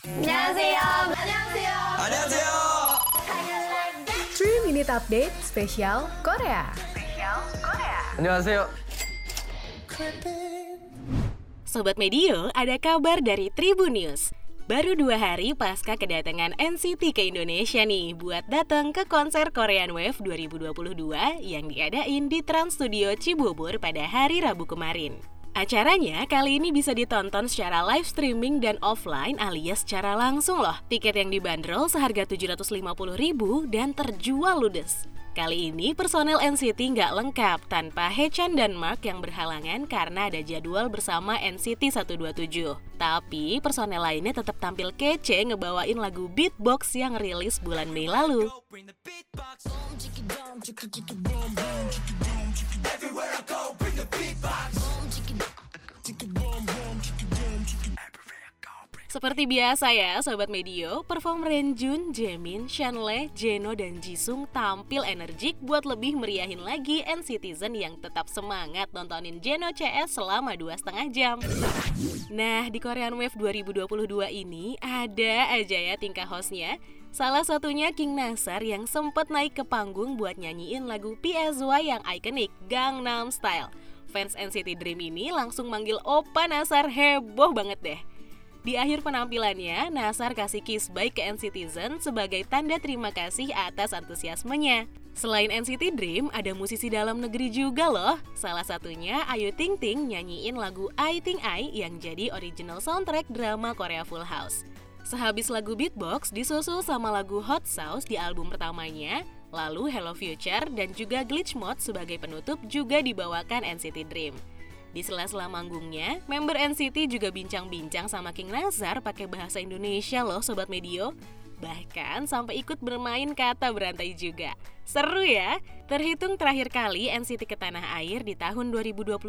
안녕하세요. 안녕하세요. 안녕하세요. 3 Minute Update spesial Korea. 안녕하세요. Sobat Medio, ada kabar dari Tribun News. Baru dua hari pasca kedatangan NCT ke Indonesia nih buat datang ke konser Korean Wave 2022 yang diadain di Trans Studio Cibubur pada hari Rabu kemarin. Acaranya kali ini bisa ditonton secara live streaming dan offline alias secara langsung loh. Tiket yang dibanderol seharga 750.000 dan terjual ludes. Kali ini personel NCT nggak lengkap tanpa Hechan dan Mark yang berhalangan karena ada jadwal bersama NCT 127. Tapi personel lainnya tetap tampil kece ngebawain lagu beatbox yang rilis bulan Mei lalu. Seperti biasa ya, Sobat Medio, perform Renjun, Jamin, Shanle, Jeno, dan Jisung tampil energik buat lebih meriahin lagi N-Citizen yang tetap semangat nontonin Jeno CS selama dua setengah jam. Nah, di Korean Wave 2022 ini ada aja ya tingkah hostnya. Salah satunya King Nasar yang sempat naik ke panggung buat nyanyiin lagu PSY yang ikonik Gangnam Style. Fans NCT Dream ini langsung manggil Opa Nasar heboh banget deh. Di akhir penampilannya, Nasar kasih kiss baik ke NCTzen sebagai tanda terima kasih atas antusiasmenya. Selain NCT Dream, ada musisi dalam negeri juga loh. Salah satunya Ayu Ting Ting nyanyiin lagu I Think I yang jadi original soundtrack drama Korea Full House. Sehabis lagu beatbox, disusul sama lagu Hot Sauce di album pertamanya, lalu Hello Future dan juga Glitch Mode sebagai penutup juga dibawakan NCT Dream. Di sela-sela manggungnya, member NCT juga bincang-bincang sama King Nazar pakai bahasa Indonesia loh Sobat Medio. Bahkan sampai ikut bermain kata berantai juga. Seru ya? Terhitung terakhir kali NCT ke tanah air di tahun 2021,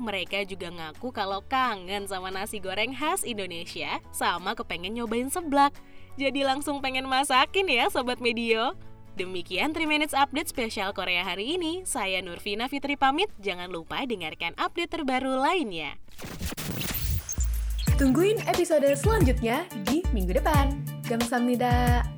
mereka juga ngaku kalau kangen sama nasi goreng khas Indonesia sama kepengen nyobain seblak. Jadi langsung pengen masakin ya Sobat Medio. Demikian 3 Minutes Update spesial Korea hari ini. Saya Nurvina Fitri pamit. Jangan lupa dengarkan update terbaru lainnya. Tungguin episode selanjutnya di minggu depan. Gamsamnida.